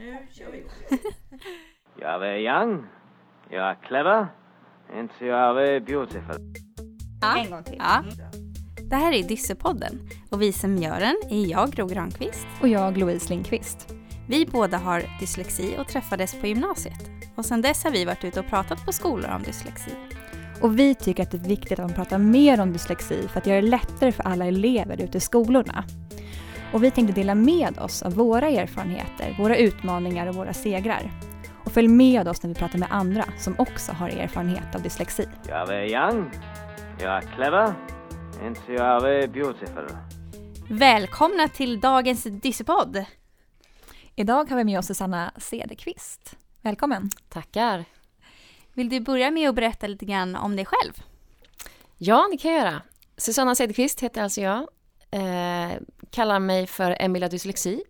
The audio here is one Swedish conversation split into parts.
Nu kör vi. Jag är very young, jag är clever, and you are very beautiful. Ja. En gång till. Ja. Det här är Dyssepodden och vi som gör den är jag, Gro Granqvist. Och jag, Louise Lindqvist. Vi båda har dyslexi och träffades på gymnasiet. Och sedan dess har vi varit ute och pratat på skolor om dyslexi. Och vi tycker att det är viktigt att man pratar mer om dyslexi för att göra det lättare för alla elever ute i skolorna. Och vi tänkte dela med oss av våra erfarenheter, våra utmaningar och våra segrar. Och följ med oss när vi pratar med andra som också har erfarenhet av dyslexi. Jag är young, jag är clever, you are very beautiful. Välkomna till dagens Dyssepodd! Idag har vi med oss Susanna Cederqvist. Välkommen! Tackar. Vill du börja med att berätta lite grann om dig själv? Ja, det kan jag göra. Susanna Cederqvist heter alltså jag. Eh, kallar mig för Emilia dyslexi.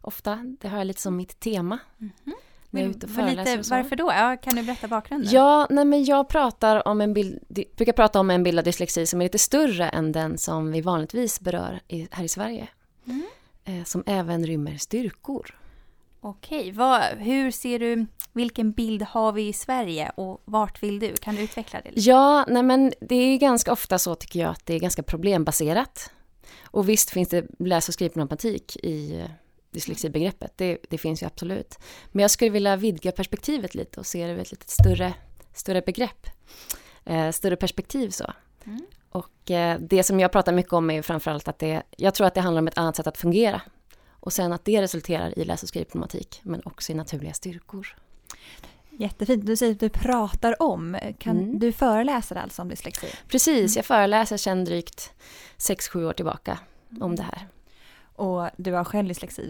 Ofta. Det har jag lite som mitt tema. När jag är ute och Vad föreläser lite, och varför då? Ja, kan du berätta bakgrunden? Ja, nej men jag pratar om en bild, brukar prata om en bild av dyslexi som är lite större än den som vi vanligtvis berör i, här i Sverige. Mm. Eh, som även rymmer styrkor. Okej, vad, hur ser du, vilken bild har vi i Sverige och vart vill du? Kan du utveckla det lite? Ja, nej men det är ganska ofta så tycker jag att det är ganska problembaserat. Och visst finns det läs och skrivproblematik i dyslexibegreppet, det, det finns ju absolut. Men jag skulle vilja vidga perspektivet lite och se det ur ett lite större, större begrepp. Eh, större perspektiv så. Mm. Och eh, det som jag pratar mycket om är ju framförallt att det, jag tror att det handlar om ett annat sätt att fungera. Och sen att det resulterar i läs och skrivproblematik, men också i naturliga styrkor. Jättefint. Du säger att du pratar om. Kan, Mm. Du föreläser alltså om dyslexi? Precis, jag föreläser sedan drygt 6-7 år tillbaka om det här. Och du har själv dyslexi?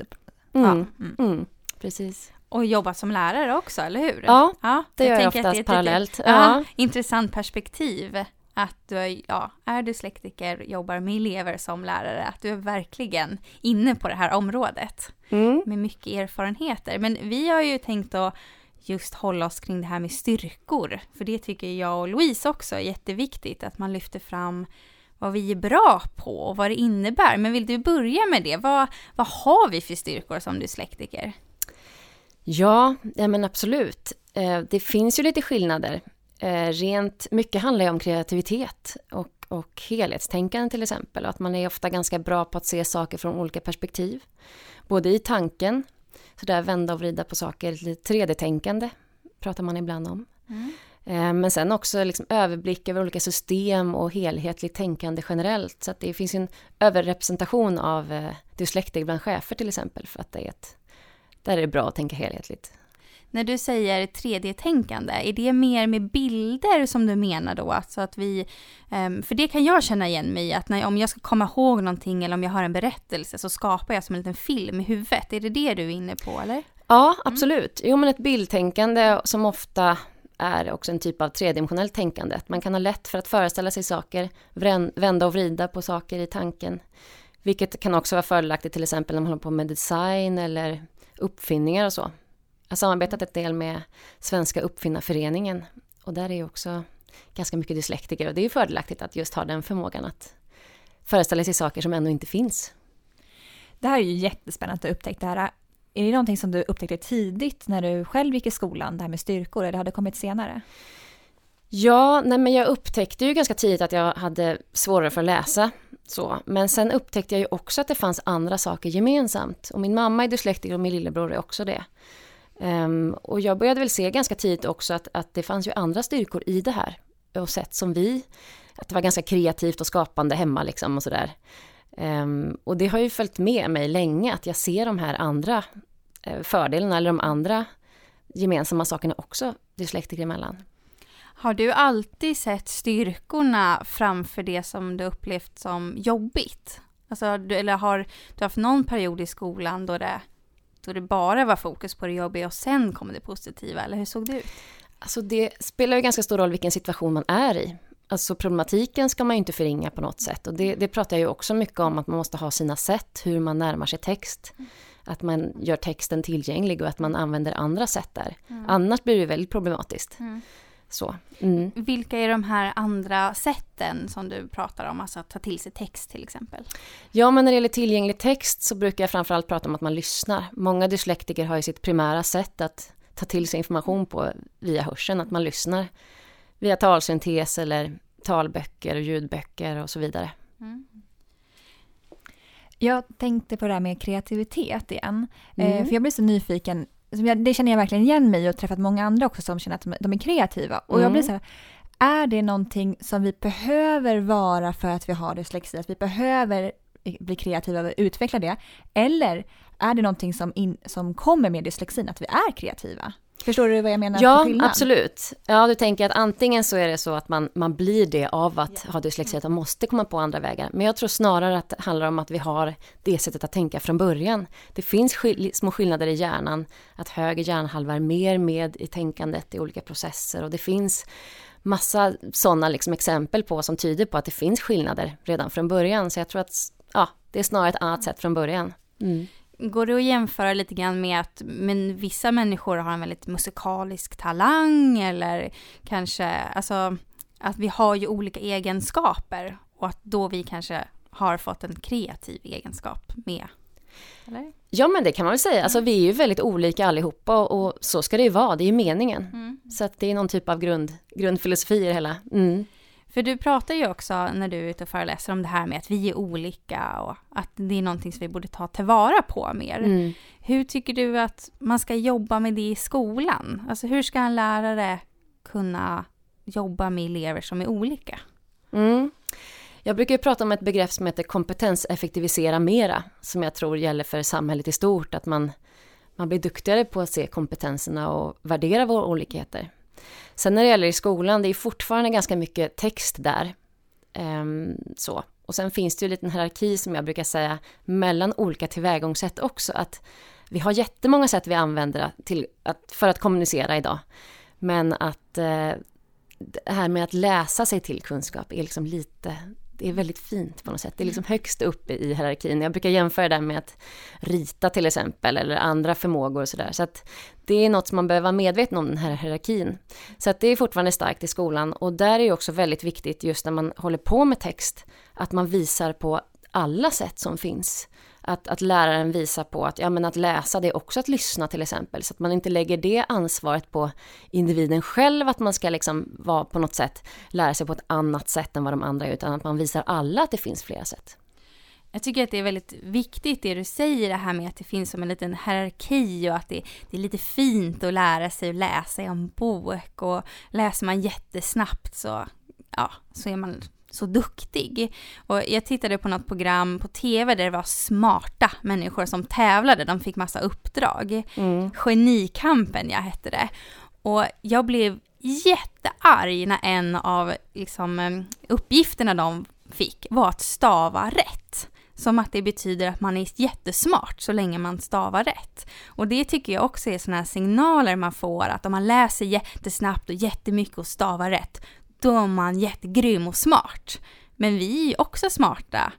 Mm. Ja, mm. Mm. Precis. Och jobba som lärare också, eller hur? Ja, ja det gör jag oftast är ett parallellt. Lite, ja, intressant perspektiv. Att du är, ja, är dyslektiker, jobbar med elever som lärare, att du är verkligen inne på det här området Mm. med mycket erfarenheter. Men vi har ju tänkt att just hålla oss kring det här med styrkor, för det tycker jag och Louise också är jätteviktigt, att man lyfter fram vad vi är bra på och vad det innebär. Men vill du börja med det? Vad, vad har vi för styrkor som dyslektiker? Ja, ja, men absolut. Eh, det finns ju lite skillnader. Eh, rent mycket handlar ju om kreativitet och, och helhetstänkande till exempel. Att man är ofta ganska bra på att se saker från olika perspektiv. Både i tanken, så där vända och vrida på saker, lite 3D-tänkande pratar man ibland om. Eh, Men sen också liksom överblick över olika system och helhetligt tänkande generellt. Så att det finns en överrepresentation av eh, dyslektiker bland chefer till exempel. För att det är ett, där är det bra att tänka helhetligt. När du säger 3D-tänkande, är det mer med bilder som du menar då? Alltså att vi, ehm, för det kan jag känna igen mig i, att när, om jag ska komma ihåg någonting eller om jag har en berättelse så skapar jag som en liten film i huvudet. Är det det du är inne på eller? Ja, absolut. Jo, men ett bildtänkande som ofta är också en typ av tredimensionellt tänkande. Att Man kan ha lätt för att föreställa sig saker, vända och vrida på saker i tanken. Vilket kan också vara fördelaktigt till exempel när man håller på med design eller uppfinningar och så. Jag har samarbetat ett del med Svenska uppfinnarföreningen och där är ju också ganska mycket dyslektiker och det är ju fördelaktigt att just ha den förmågan att föreställa sig saker som ännu inte finns. Det här är ju jättespännande att du upptäckt det här. Är det någonting som du upptäckte tidigt när du själv gick i skolan, det här med styrkor, eller hade det kommit senare? Ja, nej men jag upptäckte ju ganska tidigt att jag hade svårare för att läsa. Så. Men sen upptäckte jag ju också att det fanns andra saker gemensamt. Och min mamma är dyslektiker och min lillebror är också det. Um, och jag började väl se ganska tidigt också att, att det fanns ju andra styrkor i det här. Och sätt som vi, att det var ganska kreativt och skapande hemma liksom och sådär. Um, och det har ju följt med mig länge att jag ser de här andra eh, fördelarna eller de andra gemensamma sakerna också dyslektiker emellan. Har du alltid sett styrkorna framför det som du upplevt som jobbigt? Alltså, eller har du haft någon period i skolan då det, då det bara var fokus på det jobbiga och sen kom det positiva, eller hur såg det ut? Alltså det spelar ju ganska stor roll vilken situation man är i. Alltså problematiken ska man ju inte förringa på något sätt. Och det, det pratar jag ju också mycket om, att man måste ha sina sätt, hur man närmar sig text. Att man gör texten tillgänglig och att man använder andra sätt där. Annars blir det väldigt problematiskt. Mm. Så. Mm. Vilka är de här andra sätten som du pratar om, alltså att ta till sig text till exempel? Ja, men när det gäller tillgänglig text så brukar jag framförallt prata om att man lyssnar. Många dyslektiker har ju sitt primära sätt att ta till sig information på via hörseln, att man lyssnar via talsyntes eller talböcker och ljudböcker och så vidare. Mm. Jag tänkte på det här med kreativitet igen. Eh, mm. för jag blir så nyfiken. Det känner jag verkligen igen mig och träffat många andra också som känner att de är kreativa. Och mm. jag blir mm. så här, är det någonting som vi behöver vara för att vi har dyslexi? Att vi behöver bli kreativa och utveckla det? Eller är det någonting som, in, som kommer med dyslexin, att vi är kreativa? Förstår du vad jag menar? Ja, absolut. Ja, du tänker att antingen så är det så att man, man blir det av att ja. ha dyslexi, att man måste komma på andra vägar. Men jag tror snarare att det handlar om att vi har det sättet att tänka från början. Det finns skill små skillnader i hjärnan, att höger hjärnhalva är mer med i tänkandet i olika processer och det finns massa sådana liksom exempel på som tyder på att det finns skillnader redan från början. Så jag tror att ja, det är snarare ett annat sätt från början. Mm. Går det att jämföra lite grann med att men vissa människor har en väldigt musikalisk talang eller kanske, alltså att vi har ju olika egenskaper och att då vi kanske har fått en kreativ egenskap med. Eller? Ja men det kan man väl säga, alltså vi är ju väldigt olika allihopa och, så ska det ju vara, det är ju meningen. Mm. Så att det är någon typ av grund, grundfilosofi i det hela. Mm. För du pratar ju också när du är ute och föreläser om det här med att vi är olika och att det är någonting som vi borde ta tillvara på mer. Mm. Hur tycker du att man ska jobba med det i skolan? Alltså hur ska en lärare kunna jobba med elever som är olika? Mm. Jag brukar prata om ett begrepp som heter kompetenseffektivisera mera, som jag tror gäller för samhället i stort, att man, man blir duktigare på att se kompetenserna och värdera våra olikheter. Sen när det gäller i skolan, det är fortfarande ganska mycket text där. Um, så. Och sen finns det ju en liten hierarki som jag brukar säga mellan olika tillvägagångssätt också. Att vi har jättemånga sätt vi använder till att, för att kommunicera idag. Men att eh, det här med att läsa sig till kunskap är liksom lite det är väldigt fint på något sätt. Det är liksom högst upp i hierarkin. Jag brukar jämföra det med att rita till exempel, eller andra förmågor och sådär. Så att det är något som man behöver vara medveten om, den här hierarkin. Så att det är fortfarande starkt i skolan. Och där är det också väldigt viktigt, just när man håller på med text, att man visar på alla sätt som finns att, att läraren visar på att, ja, men att läsa det är också att lyssna till exempel. Så att man inte lägger det ansvaret på individen själv, att man ska liksom vara på något sätt lära sig på ett annat sätt än vad de andra gör, utan att man visar alla att det finns flera sätt. Jag tycker att det är väldigt viktigt det du säger, det här med att det finns som en liten hierarki och att det, det är lite fint att lära sig att läsa i en bok och läser man jättesnabbt så, ja, så är man så duktig. Och jag tittade på något program på tv där det var smarta människor som tävlade, de fick massa uppdrag. Mm. Genikampen, jag hette det. Och jag blev jättearg när en av liksom, eh, uppgifterna de fick var att stava rätt. Som att det betyder att man är jättesmart så länge man stavar rätt. Och det tycker jag också är sådana här signaler man får att om man läser jättesnabbt och jättemycket och stavar rätt, då är man jättegrym och smart. Men vi är ju också smarta,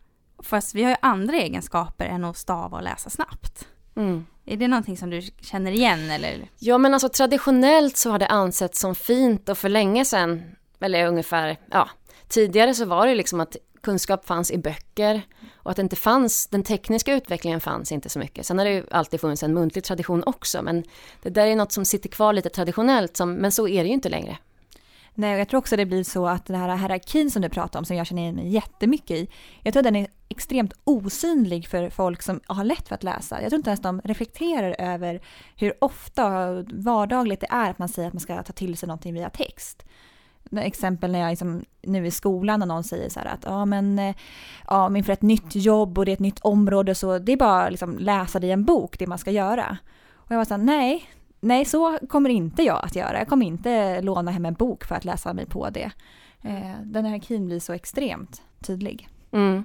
fast vi har ju andra egenskaper än att stava och läsa snabbt. Mm. Är det någonting som du känner igen eller? Ja men alltså traditionellt så har det ansetts som fint och för länge sedan, eller ungefär, ja, tidigare så var det liksom att kunskap fanns i böcker och att det inte fanns, den tekniska utvecklingen fanns inte så mycket. Sen har det ju alltid funnits en muntlig tradition också, men det där är något som sitter kvar lite traditionellt, som, men så är det ju inte längre. Nej, jag tror också det blir så att den här hierarkin som du pratar om, som jag känner igen mig jättemycket i, jag tror den är extremt osynlig för folk som har lätt för att läsa. Jag tror inte ens de reflekterar över hur ofta och vardagligt det är att man säger att man ska ta till sig någonting via text. Exempel när jag liksom, nu i skolan när någon säger så här att ja men eh, ja, men inför ett nytt jobb och det är ett nytt område så det är bara liksom läsa det i en bok det man ska göra. Och jag var så här, nej, nej, så kommer inte jag att göra. Jag kommer inte låna hem en bok för att läsa mig på det. Eh, den här hierarkin blir så extremt tydlig. Mm.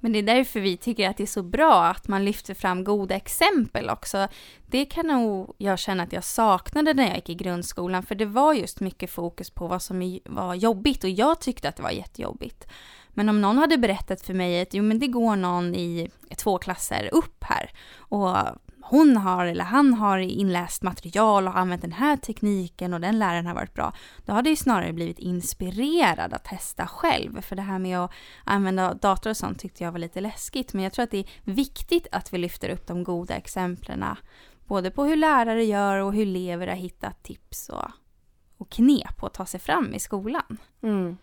Men det är därför vi tycker att det är så bra att man lyfter fram goda exempel också. Det kan nog jag känna att jag saknade när jag gick i grundskolan, för det var just mycket fokus på vad som var jobbigt och jag tyckte att det var jättejobbigt. Men om någon hade berättat för mig att jo men det går någon i två klasser upp här och hon har eller han har inläst material och använt den här tekniken och den läraren har varit bra. Då har det ju snarare blivit inspirerad att testa själv. För det här med att använda dator och sånt tyckte jag var lite läskigt. Men jag tror att det är viktigt att vi lyfter upp de goda exemplen. Både på hur lärare gör och hur elever har hittat tips och, och knep på att ta sig fram i skolan. Mm.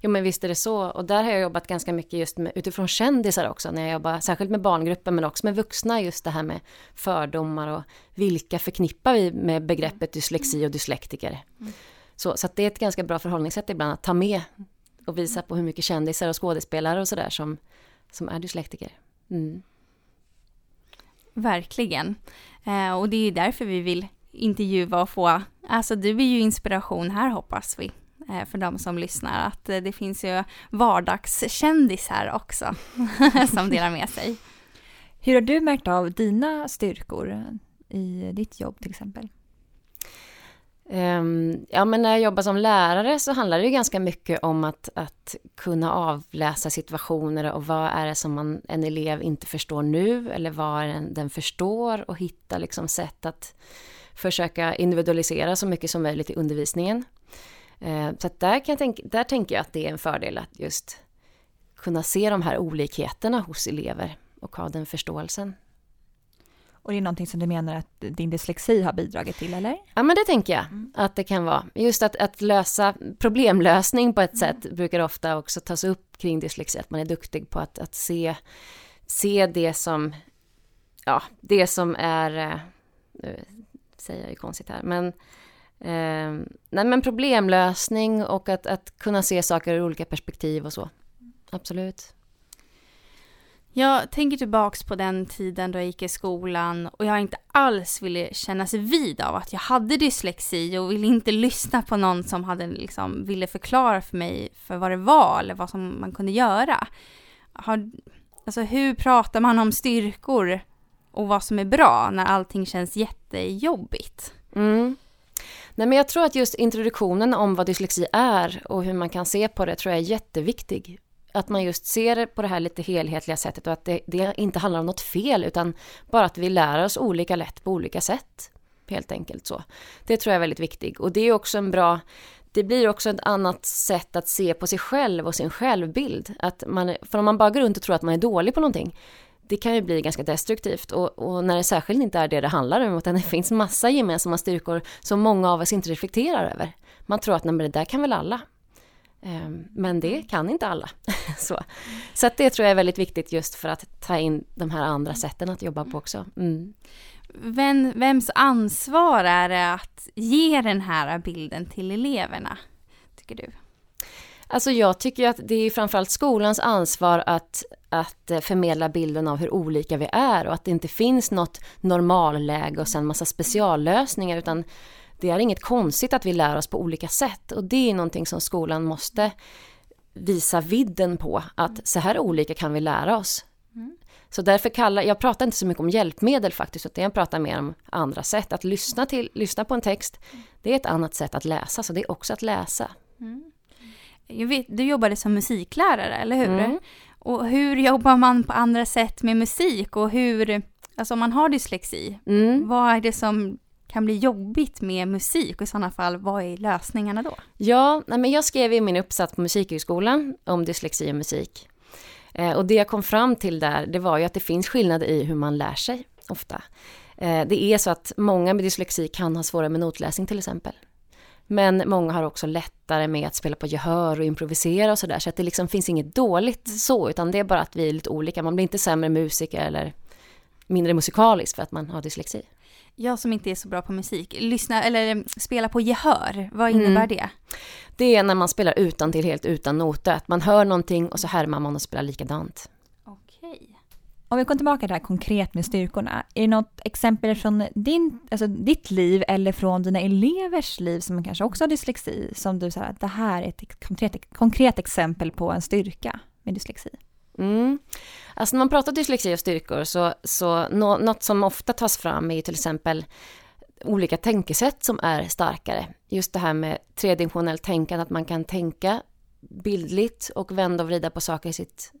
Jo men visst är det så. Och där har jag jobbat ganska mycket just med, utifrån kändisar också. När jag jobbar särskilt med barngrupper men också med vuxna. Just det här med fördomar och vilka förknippar vi med begreppet dyslexi och dyslektiker. Mm. Så, så det är ett ganska bra förhållningssätt ibland att ta med och visa på hur mycket kändisar och skådespelare och sådär som, som är dyslektiker. Mm. Verkligen. Eh, och det är därför vi vill intervjua och få, alltså du är ju inspiration här hoppas vi. Eh, för de som lyssnar, att eh, det finns ju vardagskändisar också som delar med sig. Hur har du märkt av dina styrkor i ditt jobb till exempel? Um, ja, men när jag jobbar som lärare så handlar det ju ganska mycket om att, att kunna avläsa situationer och vad är det som man, en elev inte förstår nu eller vad den, den förstår och hitta liksom sätt att försöka individualisera så mycket som möjligt i undervisningen. Eh, så där, kan jag tänka, där tänker jag att det är en fördel att just kunna se de här olikheterna hos elever och ha den förståelsen. Och det är någonting som du menar att din dyslexi har bidragit till, eller? Ja, men det tänker jag mm. att det kan vara. Just att, att lösa problemlösning på ett mm. sätt brukar ofta också tas upp kring dyslexi, att man är duktig på att, att se, se det som, ja, det som är, eh, nu säger jag ju konstigt här, men Eh, nej men problemlösning och att, att kunna se saker ur olika perspektiv och så. Absolut. Jag tänker tillbaks på den tiden då jag gick i skolan och jag inte alls ville kännas vid av att jag hade dyslexi och ville inte lyssna på någon som hade liksom ville förklara för mig för vad det var eller vad som man kunde göra. Har, alltså hur pratar man om styrkor och vad som är bra när allting känns jättejobbigt? Mm. Nej, men jag tror att just introduktionen om vad dyslexi är och hur man kan se på det tror jag är jätteviktig. Att man just ser på det här lite helhetliga sättet och att det, det inte handlar om något fel utan bara att vi lär oss olika lätt på olika sätt. Helt enkelt så. Det tror jag är väldigt viktigt och det är också en bra det blir också ett annat sätt att se på sig själv och sin självbild. Att man, för om man bara går runt och tror att man är dålig på någonting, det kan ju bli ganska destruktivt och, och, när det särskilt inte är det det handlar om utan det finns massa gemensamma styrkor som många av oss inte reflekterar över. Man tror att nej, men det där kan väl alla. Ehm, men det kan inte alla. så så att det tror jag är väldigt viktigt just för att ta in de här andra sätten att jobba på också. Mm. Vem, vems ansvar är det att ge den här bilden till eleverna, tycker du? Alltså jag tycker att det är framförallt skolans ansvar att, att eh, förmedla bilden av hur olika vi är och att det inte finns något normalläge och sen massa speciallösningar utan det är inget konstigt att vi lär oss på olika sätt och det är någonting som skolan måste visa vidden på att så här olika kan vi lära oss. Mm. Så därför kallar, jag pratar inte så mycket om hjälpmedel faktiskt, utan jag pratar mer om andra sätt. Att lyssna, till, lyssna på en text, det är ett annat sätt att läsa, så det är också att läsa. Mm jag vet, du jobbade som musiklärare, eller hur? Mm. Och hur jobbar man på andra sätt med musik och hur, alltså om man har dyslexi, mm. vad är det som kan bli jobbigt med musik och i sådana fall, vad är lösningarna då? Ja, men jag skrev i min uppsats på Musikhögskolan om dyslexi och musik. Eh, och det jag kom fram till där, det var ju att det finns skillnader i hur man lär sig ofta. Eh, det är så att många med dyslexi kan ha svårare med notläsning till exempel. Men många har också lättare med att spela på gehör och improvisera och sådär. Så att det liksom finns inget dåligt mm. så, utan det är bara att vi är lite olika. Man blir inte sämre musiker eller mindre musikalisk för att man har dyslexi. Jag som inte är så bra på musik, lyssna eller spela på gehör, vad innebär mm. det? Det är när man spelar utan till helt utan noter, att man hör någonting och så härmar man och spelar likadant. Om vi kommer tillbaka till det här konkret med styrkorna. Är det något exempel från din, alltså ditt liv eller från dina elevers liv som kanske också har dyslexi som du säger att det här är ett konkret, konkret exempel på en styrka med dyslexi? Mm. Alltså när man pratar dyslexi och styrkor så, så nå, något som ofta tas fram är till exempel olika tänkesätt som är starkare. Just det här med tredimensionellt tänkande, att man kan tänka bildligt och vända och vrida på saker i sitt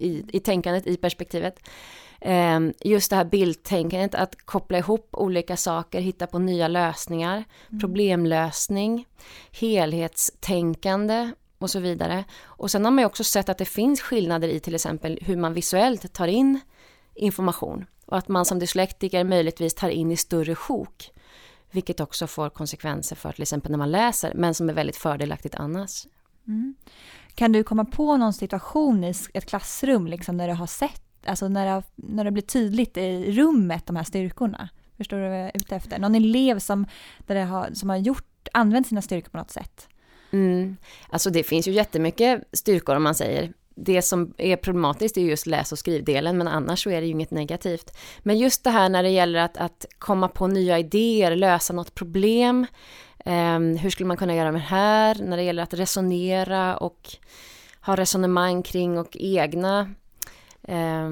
i, i tänkandet, i perspektivet. Eh, just det här bildtänkandet, att koppla ihop olika saker, hitta på nya lösningar, mm. problemlösning, helhetstänkande och så vidare. Och sen har man ju också sett att det finns skillnader i till exempel hur man visuellt tar in information och att man som dyslektiker möjligtvis tar in i större sjok vilket också får konsekvenser för till exempel när man läser, men som är väldigt fördelaktigt annars. Mm. Kan du komma på någon situation i ett klassrum liksom, när du har sett, alltså när det, när det blir tydligt i rummet, de här styrkorna? Förstår du vad jag är ute efter? Någon elev som, där det har, som har gjort, använt sina styrkor på något sätt? Mm. Alltså det finns ju jättemycket styrkor om man säger det som är problematiskt är just läs och skrivdelen, men annars så är det ju inget negativt. Men just det här när det gäller att, att komma på nya idéer, lösa något problem, hur skulle man kunna göra med det här, när det gäller att resonera och ha resonemang kring och egna eh,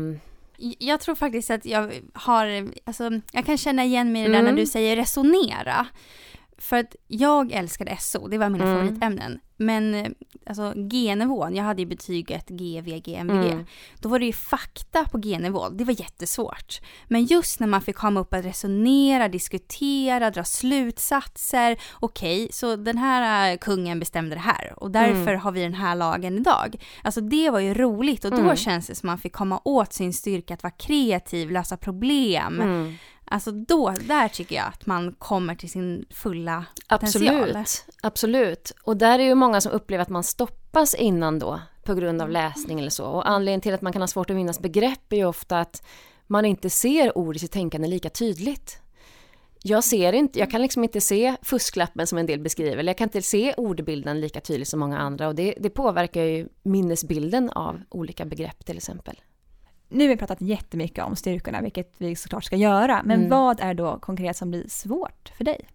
jag tror faktiskt att jag har, alltså jag kan känna igen mig i det där mm. när du säger resonera. För att jag älskade SO, det var mina mm. favoritämnen. Men eh, alltså G-nivån, jag hade ju betyget G, V, G, MVG. Mm. Då var det ju fakta på G-nivå, det var jättesvårt. Men just när man fick komma upp och resonera, diskutera, dra slutsatser. Okej, okay, så den här eh, kungen bestämde det här och därför mm. har vi den här lagen idag. Alltså det var ju roligt och då mm. känns det som man fick komma åt sin styrka att vara kreativ, lösa problem. Alltså då, där tycker jag att man kommer till sin fulla potential. Absolut, absolut. Och där är ju många som upplever att man stoppas innan då på grund av mm. läsning eller så. Och anledningen till att man kan ha svårt att minnas begrepp är ju ofta att man inte ser ord i sitt tänkande lika tydligt. Jag ser inte, jag kan liksom inte se fusklappen som en del beskriver, eller jag kan inte se ordbilden lika tydligt som många andra och det, det påverkar ju minnesbilden av olika begrepp till exempel nu har vi pratat jättemycket om styrkorna, vilket vi såklart ska göra. Men mm. vad är då konkret som blir svårt för dig?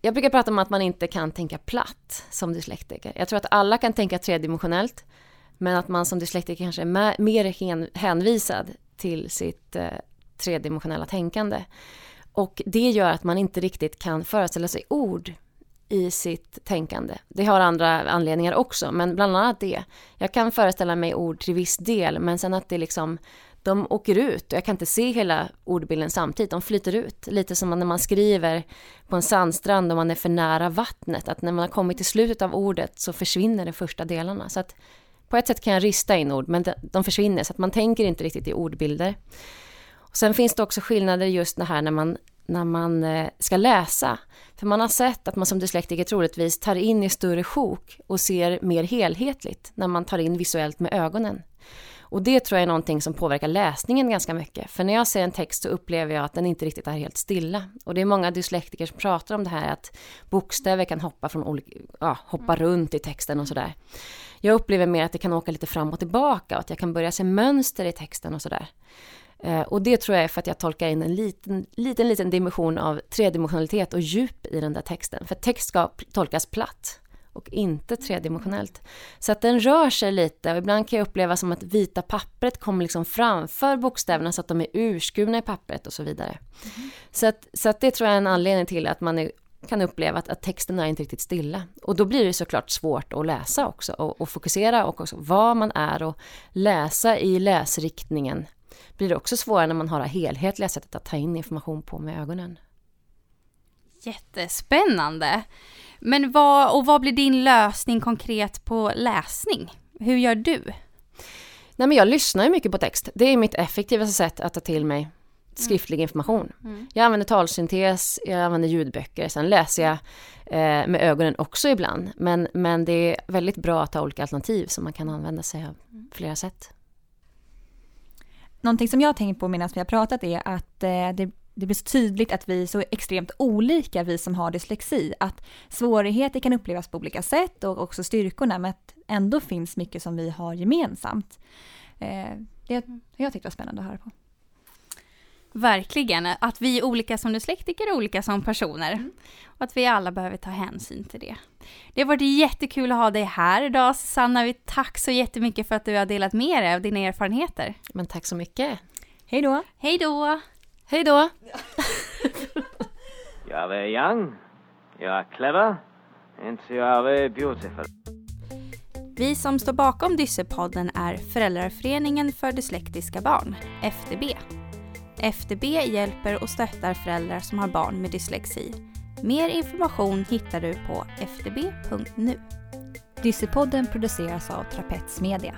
Jag brukar prata om att man inte kan tänka platt som dyslektiker. Jag tror att alla kan tänka tredimensionellt, men att man som dyslektiker kanske är mer hänvisad till sitt eh, tredimensionella tänkande. Och det gör att man inte riktigt kan föreställa sig ord i sitt tänkande. Det har andra anledningar också, men bland annat det. Jag kan föreställa mig ord till viss del, men sen att det liksom de åker ut och jag kan inte se hela ordbilden samtidigt, de flyter ut. Lite som när man skriver på en sandstrand och man är för nära vattnet, att när man har kommit till slutet av ordet så försvinner de första delarna. Så att på ett sätt kan jag rista in ord, men de försvinner, så att man tänker inte riktigt i ordbilder. Och sen finns det också skillnader just det här när man, när man eh, ska läsa. För man har sett att man som dyslektiker troligtvis tar in i större sjok och ser mer helhetligt när man tar in visuellt med ögonen. Och det tror jag är någonting som påverkar läsningen ganska mycket. För när jag ser en text så upplever jag att den inte riktigt är helt stilla. Och det är många dyslektiker som pratar om det här att bokstäver kan hoppa, från olika, ja, hoppa mm. runt i texten och sådär. Jag upplever mer att det kan åka lite fram och tillbaka och att jag kan börja se mönster i texten och sådär. Eh, och det tror jag är för att jag tolkar in en liten, liten, liten dimension av tredimensionalitet och djup i den där texten. För text ska tolkas platt och inte tredimensionellt. Så att den rör sig lite och ibland kan jag uppleva som att vita pappret kommer liksom framför bokstäverna så att de är urskurna i pappret och så vidare. Mm. Så, att, så att det tror jag är en anledning till att man är, kan uppleva att, att texten är inte riktigt stilla. Och då blir det såklart svårt att läsa också och, och fokusera och också vad man är och läsa i läsriktningen blir det också svårare när man har det helhetliga sättet att ta in information på med ögonen. Jättespännande! Men vad, och vad blir din lösning konkret på läsning? Hur gör du? Nej, men jag lyssnar ju mycket på text. Det är mitt effektivaste sätt att ta till mig skriftlig information. Mm. Jag använder talsyntes, jag använder ljudböcker, sen läser jag eh, med ögonen också ibland. Men, men det är väldigt bra att ha olika alternativ som man kan använda sig av flera sätt. Någonting som jag har tänkt på medan vi har pratat är att eh, det det blir så tydligt att vi är så extremt olika, vi som har dyslexi. Att svårigheter kan upplevas på olika sätt och också styrkorna, men att ändå finns mycket som vi har gemensamt. Eh, det har jag tyckt var spännande att höra på. Verkligen, att vi är olika som dyslektiker och olika som personer. Mm. Och att vi alla behöver ta hänsyn till det. Det har varit jättekul att ha dig här idag Susanna. Tack så jättemycket för att du har delat med dig av dina erfarenheter. Men tack så mycket. Hej då. Hej då. Hej då! jag är young, jag är clever, and jag är beautiful. Vi som står bakom Dyssepodden är Föräldraföreningen för dyslektiska barn, FDB. FDB hjälper och stöttar föräldrar som har barn med dyslexi. Mer information hittar du på fdb.nu. Dyssepodden produceras av Trapets Media.